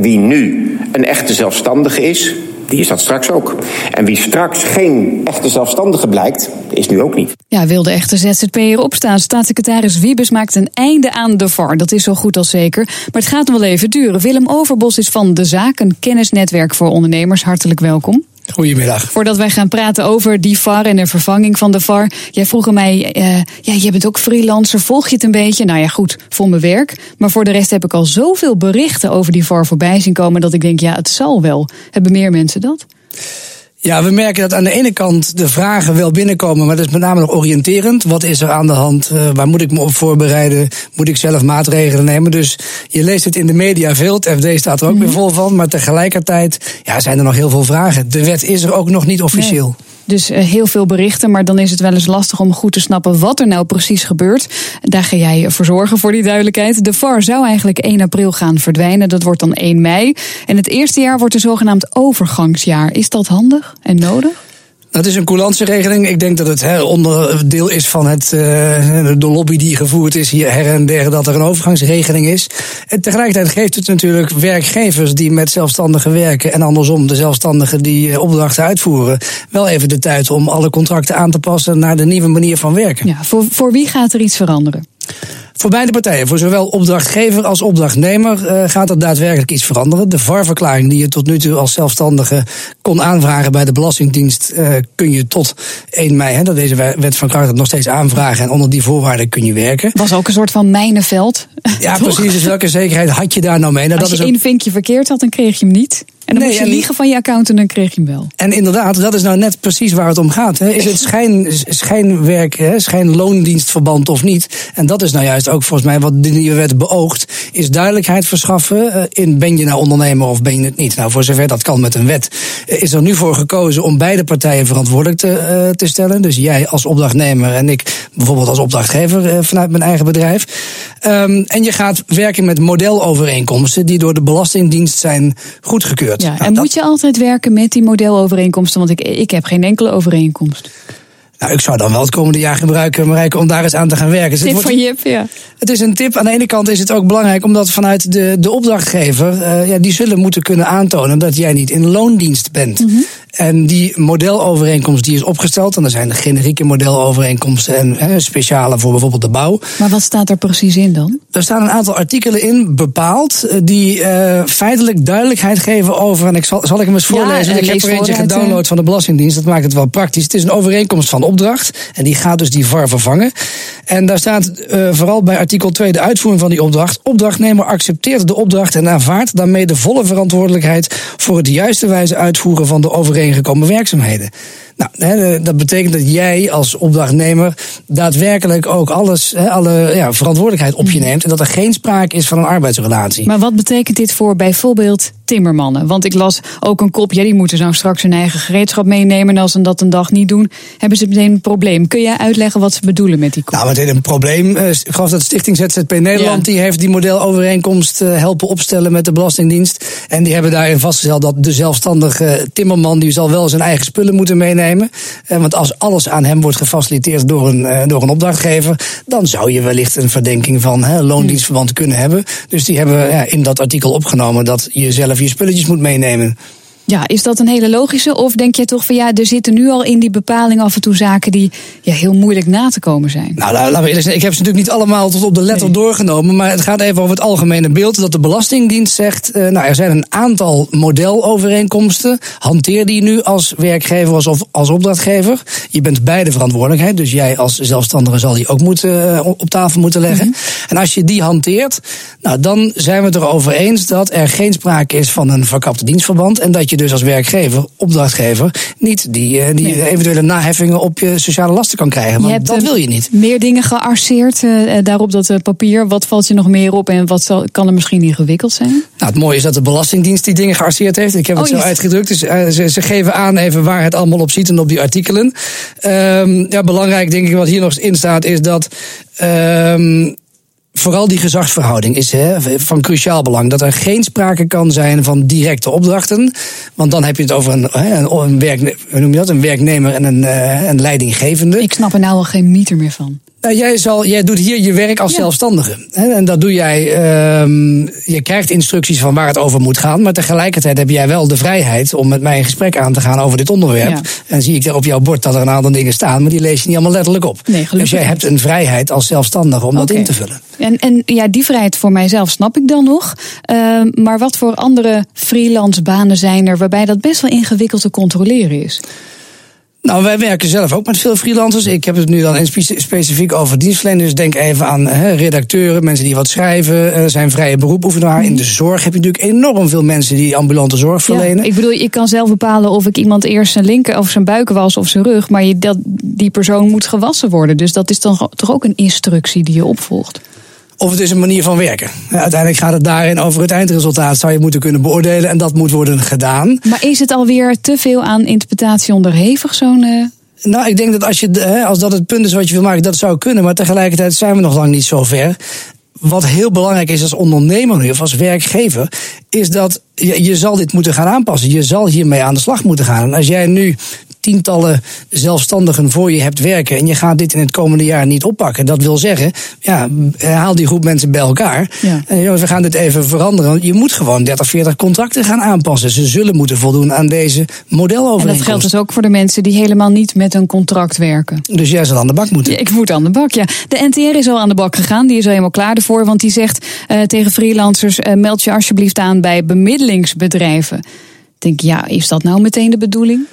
Wie nu een echte zelfstandige is, die is dat straks ook. En wie straks geen echte zelfstandige blijkt, is nu ook niet. Ja, wil de echte ZZP'er opstaan? Staatssecretaris Wiebes maakt een einde aan de VAR. Dat is zo goed als zeker. Maar het gaat nog wel even duren. Willem Overbos is van De Zaak, een kennisnetwerk voor ondernemers. Hartelijk welkom. Goedemiddag. Voordat wij gaan praten over die VAR en de vervanging van de VAR. Jij vroeg mij, uh, ja, jij bent ook freelancer, volg je het een beetje? Nou ja, goed, voor mijn werk. Maar voor de rest heb ik al zoveel berichten over die VAR voorbij zien komen... dat ik denk, ja, het zal wel. Hebben meer mensen dat? Ja, we merken dat aan de ene kant de vragen wel binnenkomen, maar dat is met name nog oriënterend. Wat is er aan de hand? Uh, waar moet ik me op voorbereiden? Moet ik zelf maatregelen nemen? Dus je leest het in de media veel. Het FD staat er ook mm weer vol van. Maar tegelijkertijd ja, zijn er nog heel veel vragen. De wet is er ook nog niet officieel. Nee. Dus uh, heel veel berichten, maar dan is het wel eens lastig om goed te snappen wat er nou precies gebeurt. Daar ga jij voor zorgen, voor die duidelijkheid. De VAR zou eigenlijk 1 april gaan verdwijnen. Dat wordt dan 1 mei. En het eerste jaar wordt een zogenaamd overgangsjaar. Is dat handig en nodig? Dat is een coulanceregeling. Ik denk dat het he, onderdeel is van het, uh, de lobby die gevoerd is hier her en der, dat er een overgangsregeling is. En tegelijkertijd geeft het natuurlijk werkgevers die met zelfstandigen werken en andersom de zelfstandigen die opdrachten uitvoeren, wel even de tijd om alle contracten aan te passen naar de nieuwe manier van werken. Ja, voor, voor wie gaat er iets veranderen? Voor beide partijen, voor zowel opdrachtgever als opdrachtnemer, uh, gaat er daadwerkelijk iets veranderen. De VAR-verklaring die je tot nu toe als zelfstandige kon aanvragen bij de Belastingdienst, uh, kun je tot 1 mei, hè, dat deze wet van kracht nog steeds aanvragen. En onder die voorwaarden kun je werken. Was ook een soort van mijnenveld. Ja, precies. Dus welke zekerheid had je daar nou mee? Nou, als dat je één vinkje verkeerd had, dan kreeg je hem niet. En dan nee, moest je liegen van je account en dan kreeg je hem wel. En inderdaad, dat is nou net precies waar het om gaat. Hè. Is het schijn, schijnwerk, hè, schijnloondienstverband of niet? En dat is nou juist ook volgens mij wat de nieuwe wet beoogt. Is duidelijkheid verschaffen in ben je nou ondernemer of ben je het niet. Nou, voor zover dat kan met een wet. Is er nu voor gekozen om beide partijen verantwoordelijk te, uh, te stellen. Dus jij als opdrachtnemer en ik bijvoorbeeld als opdrachtgever uh, vanuit mijn eigen bedrijf. Um, en je gaat werken met modelovereenkomsten die door de Belastingdienst zijn goedgekeurd. Ja, nou, en moet je altijd werken met die modelovereenkomsten? Want ik, ik heb geen enkele overeenkomst. Nou, ik zou dan wel het komende jaar gebruiken, Marijke, om daar eens aan te gaan werken. Dus tip wordt, van Jip, ja. Het is een tip. Aan de ene kant is het ook belangrijk, omdat vanuit de, de opdrachtgever, uh, ja, die zullen moeten kunnen aantonen dat jij niet in loondienst bent. Mm -hmm. En die modelovereenkomst die is opgesteld, en er zijn de generieke modelovereenkomsten en hè, speciale voor bijvoorbeeld de bouw. Maar wat staat er precies in dan? Er staan een aantal artikelen in bepaald die uh, feitelijk duidelijkheid geven over, en ik zal, zal ik hem eens voorlezen. Ja, ik heb er eentje gedownload van de Belastingdienst, dat maakt het wel praktisch. Het is een overeenkomst van opdracht en die gaat dus die VAR vervangen. En daar staat uh, vooral bij artikel 2 de uitvoering van die opdracht. Opdrachtnemer accepteert de opdracht en aanvaardt daarmee de volle verantwoordelijkheid voor het juiste wijze uitvoeren van de overeengekomen werkzaamheden. Nou, dat betekent dat jij als opdrachtnemer daadwerkelijk ook alles, alle ja, verantwoordelijkheid op je neemt. En dat er geen sprake is van een arbeidsrelatie. Maar wat betekent dit voor bijvoorbeeld timmermannen? Want ik las ook een kop, ja, die moeten zo straks hun eigen gereedschap meenemen. En als ze dat een dag niet doen, hebben ze meteen een probleem. Kun jij uitleggen wat ze bedoelen met die kop? Nou, meteen een probleem. Ik geloof dat Stichting ZZP Nederland, ja. die heeft die modelovereenkomst helpen opstellen met de Belastingdienst. En die hebben daarin vastgesteld dat de zelfstandige timmerman, die zal wel zijn eigen spullen moeten meenemen. Want als alles aan hem wordt gefaciliteerd door een, door een opdrachtgever, dan zou je wellicht een verdenking van loondienstverband kunnen hebben. Dus die hebben ja, in dat artikel opgenomen dat je zelf je spulletjes moet meenemen. Ja, is dat een hele logische? Of denk jij toch van ja, er zitten nu al in die bepaling af en toe zaken die ja, heel moeilijk na te komen zijn? Nou, laten we eerlijk zijn, ik heb ze natuurlijk niet allemaal tot op de letter nee. doorgenomen. Maar het gaat even over het algemene beeld. Dat de Belastingdienst zegt, uh, nou, er zijn een aantal modelovereenkomsten. Hanteer die nu als werkgever of als, opdrachtgever. Je bent beide verantwoordelijkheid. Dus jij als zelfstandige zal die ook moeten, uh, op tafel moeten leggen. Mm -hmm. En als je die hanteert, nou, dan zijn we het erover eens dat er geen sprake is van een verkapte dienstverband. En dat je dus als werkgever, opdrachtgever, niet die, die nee. eventuele naheffingen op je sociale lasten kan krijgen. Want dat wil je niet. Meer dingen gearseerd uh, daarop dat uh, papier. Wat valt je nog meer op en wat zal, kan er misschien ingewikkeld zijn? Nou, het mooie is dat de Belastingdienst die dingen gearseerd heeft. Ik heb het oh, zo uitgedrukt. Dus uh, ze, ze, geven aan even waar het allemaal op ziet en op die artikelen. Um, ja, belangrijk denk ik wat hier nog in staat is dat. Um, vooral die gezagsverhouding is hè, van cruciaal belang. Dat er geen sprake kan zijn van directe opdrachten. Want dan heb je het over een, een, een, noem je dat? een werknemer en een, uh, een leidinggevende. Ik snap er nou al geen meter meer van. Nou, jij, zal, jij doet hier je werk als zelfstandige. En dat doe jij. Uh, je krijgt instructies van waar het over moet gaan. Maar tegelijkertijd heb jij wel de vrijheid om met mij een gesprek aan te gaan over dit onderwerp. Ja. En zie ik er op jouw bord dat er een aantal dingen staan, maar die lees je niet allemaal letterlijk op. Nee, dus jij hebt een vrijheid als zelfstandige om okay. dat in te vullen. En, en ja, die vrijheid voor mijzelf snap ik dan nog. Uh, maar wat voor andere freelance banen zijn er waarbij dat best wel ingewikkeld te controleren is? Nou, wij werken zelf ook met veel freelancers. Ik heb het nu dan specifiek over dienstverleners. Denk even aan he, redacteuren, mensen die wat schrijven, uh, zijn vrije beroep oefenen. In de zorg heb je natuurlijk enorm veel mensen die ambulante zorg verlenen. Ja, ik bedoel, je kan zelf bepalen of ik iemand eerst zijn linker of zijn buik was of zijn rug. Maar je, dat, die persoon moet gewassen worden. Dus dat is dan toch ook een instructie die je opvolgt. Of het is een manier van werken. Uiteindelijk gaat het daarin over het eindresultaat, zou je moeten kunnen beoordelen. En dat moet worden gedaan. Maar is het alweer te veel aan interpretatie onderhevig, zo'n. Uh... Nou, ik denk dat als, je, als dat het punt is wat je wil maken, dat zou kunnen. Maar tegelijkertijd zijn we nog lang niet zo ver wat heel belangrijk is als ondernemer nu, of als werkgever, is dat je, je zal dit moeten gaan aanpassen. Je zal hiermee aan de slag moeten gaan. En als jij nu tientallen zelfstandigen voor je hebt werken en je gaat dit in het komende jaar niet oppakken. Dat wil zeggen, ja, haal die groep mensen bij elkaar. Ja. En jongens, we gaan dit even veranderen. Je moet gewoon 30, 40 contracten gaan aanpassen. Ze zullen moeten voldoen aan deze modelovereenkomst. En dat geldt dus ook voor de mensen die helemaal niet met een contract werken. Dus jij zal aan de bak moeten. Ja, ik moet aan de bak, ja. De NTR is al aan de bak gegaan. Die is al helemaal klaar ervoor. Want die zegt uh, tegen freelancers, uh, meld je alsjeblieft aan bij bemiddelingsbedrijven. Denk, ja, is dat nou meteen de bedoeling?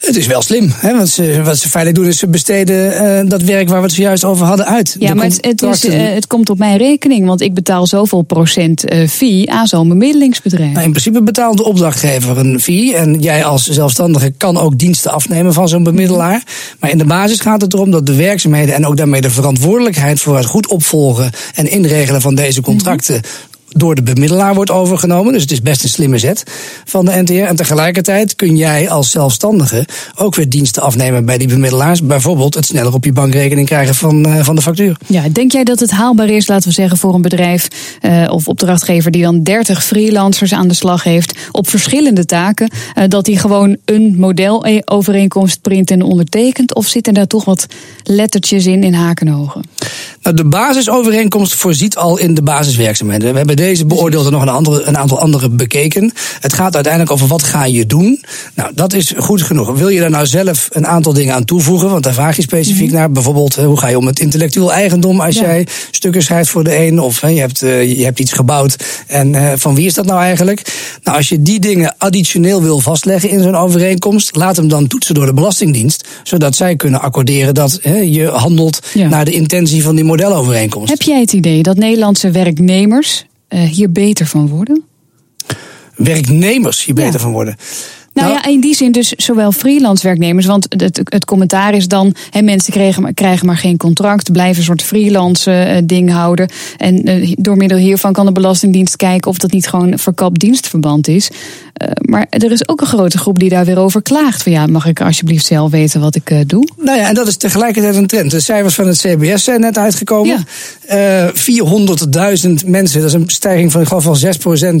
Het is wel slim. Hè? Want ze, wat ze feitelijk doen is ze besteden uh, dat werk waar we het zojuist over hadden uit. Ja, maar het, is, uh, het komt op mijn rekening. Want ik betaal zoveel procent uh, fee aan zo'n bemiddelingsbedrijf. Nou, in principe betaalt de opdrachtgever een fee. En jij als zelfstandige kan ook diensten afnemen van zo'n bemiddelaar. Maar in de basis gaat het erom dat de werkzaamheden en ook daarmee de verantwoordelijkheid voor het goed opvolgen en inregelen van deze contracten door de bemiddelaar wordt overgenomen. Dus het is best een slimme zet van de NTR. En tegelijkertijd kun jij als zelfstandige ook weer diensten afnemen bij die bemiddelaars. Bijvoorbeeld het sneller op je bankrekening krijgen van, uh, van de factuur. Ja, denk jij dat het haalbaar is, laten we zeggen, voor een bedrijf uh, of opdrachtgever die dan 30 freelancers aan de slag heeft op verschillende taken, uh, dat hij gewoon een modelovereenkomst print en ondertekent? Of zitten daar toch wat lettertjes in in hakenhogen? Nou, de basisovereenkomst voorziet al in de basiswerkzaamheden. We hebben deze beoordeelde nog een, andere, een aantal andere bekeken. Het gaat uiteindelijk over wat ga je doen. Nou, dat is goed genoeg. Wil je daar nou zelf een aantal dingen aan toevoegen? Want daar vraag je specifiek mm -hmm. naar. Bijvoorbeeld, hoe ga je om met intellectueel eigendom als ja. jij stukken schrijft voor de een? Of je, hebt, uh, je hebt iets gebouwd en uh, van wie is dat nou eigenlijk? Nou, als je die dingen additioneel wil vastleggen in zo'n overeenkomst, laat hem dan toetsen door de Belastingdienst. Zodat zij kunnen accorderen dat he, je handelt ja. naar de intentie van die modelovereenkomst. Heb jij het idee dat Nederlandse werknemers hier beter van worden? Werknemers hier beter ja. van worden. Nou, nou, ja, in die zin dus zowel freelance werknemers. Want het, het commentaar is dan: hè, mensen krijgen, krijgen maar geen contract, blijven een soort freelance uh, ding houden. En uh, door middel hiervan kan de Belastingdienst kijken of dat niet gewoon verkapt dienstverband is. Uh, maar er is ook een grote groep die daar weer over klaagt. Van ja, mag ik alsjeblieft zelf weten wat ik doe? Nou ja, en dat is tegelijkertijd een trend. De cijfers van het CBS zijn net uitgekomen. Ja. 400.000 mensen, dat is een stijging van, ik geloof van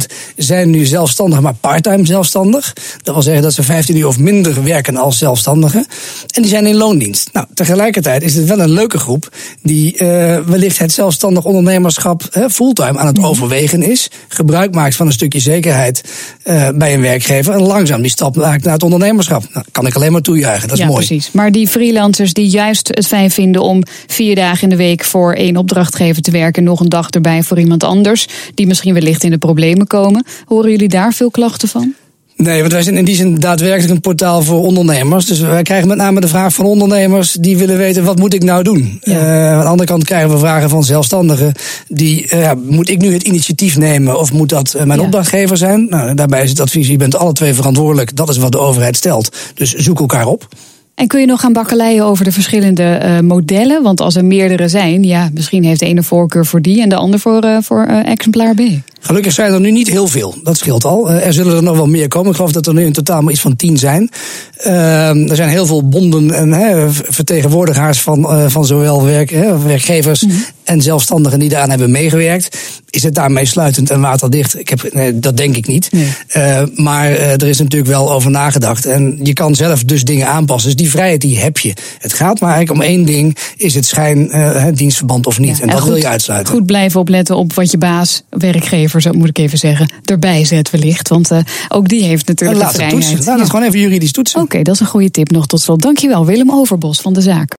6%, zijn nu zelfstandig, maar parttime zelfstandig. Dat wil zeggen dat ze 15 uur of minder werken als zelfstandigen. En die zijn in loondienst. Nou, tegelijkertijd is het wel een leuke groep die uh, wellicht het zelfstandig ondernemerschap fulltime aan het mm. overwegen is. Gebruik maakt van een stukje zekerheid uh, bij een werkgever. En langzaam die stap maakt naar het ondernemerschap. Nou, kan ik alleen maar toejuichen. Dat is ja, mooi. Precies. Maar die freelancers die juist het fijn vinden om vier dagen in de week voor één opdrachtgever te werken. Nog een dag erbij voor iemand anders. Die misschien wellicht in de problemen komen. Horen jullie daar veel klachten van? Nee, want wij zijn in die zin daadwerkelijk een portaal voor ondernemers. Dus wij krijgen met name de vraag van ondernemers die willen weten wat moet ik nou doen. Ja. Uh, aan de andere kant krijgen we vragen van zelfstandigen die uh, moet ik nu het initiatief nemen of moet dat uh, mijn ja. opdrachtgever zijn? Nou, daarbij is het advies je bent alle twee verantwoordelijk. Dat is wat de overheid stelt. Dus zoek elkaar op. En kun je nog gaan bakkeleien over de verschillende uh, modellen? Want als er meerdere zijn, ja, misschien heeft de ene voorkeur voor die en de ander voor, uh, voor uh, exemplaar B. Gelukkig zijn er nu niet heel veel. Dat scheelt al. er zullen er nog wel meer komen. Ik geloof dat er nu in totaal maar iets van tien zijn. er zijn heel veel bonden en hè, vertegenwoordigers van, van zowel werk, hè, werkgevers mhm. en zelfstandigen die daaraan hebben meegewerkt. Is het daarmee sluitend en waterdicht? Ik heb, nee, dat denk ik niet. maar er is natuurlijk wel over nagedacht. En je kan zelf dus dingen aanpassen. Dus die vrijheid die heb je. Het gaat maar eigenlijk om één ding. Is het schijn, dienstverband of niet? en dat wil je uitsluiten. Goed blijven opletten op wat je baas, werkgever, zo moet ik even zeggen, erbij zet wellicht. Want uh, ook die heeft natuurlijk Laat de vrijheid. Toetsen. Laat het gewoon even juridisch toetsen. Oké, dat is een goede tip nog tot slot. Dankjewel Willem Overbos van de zaak.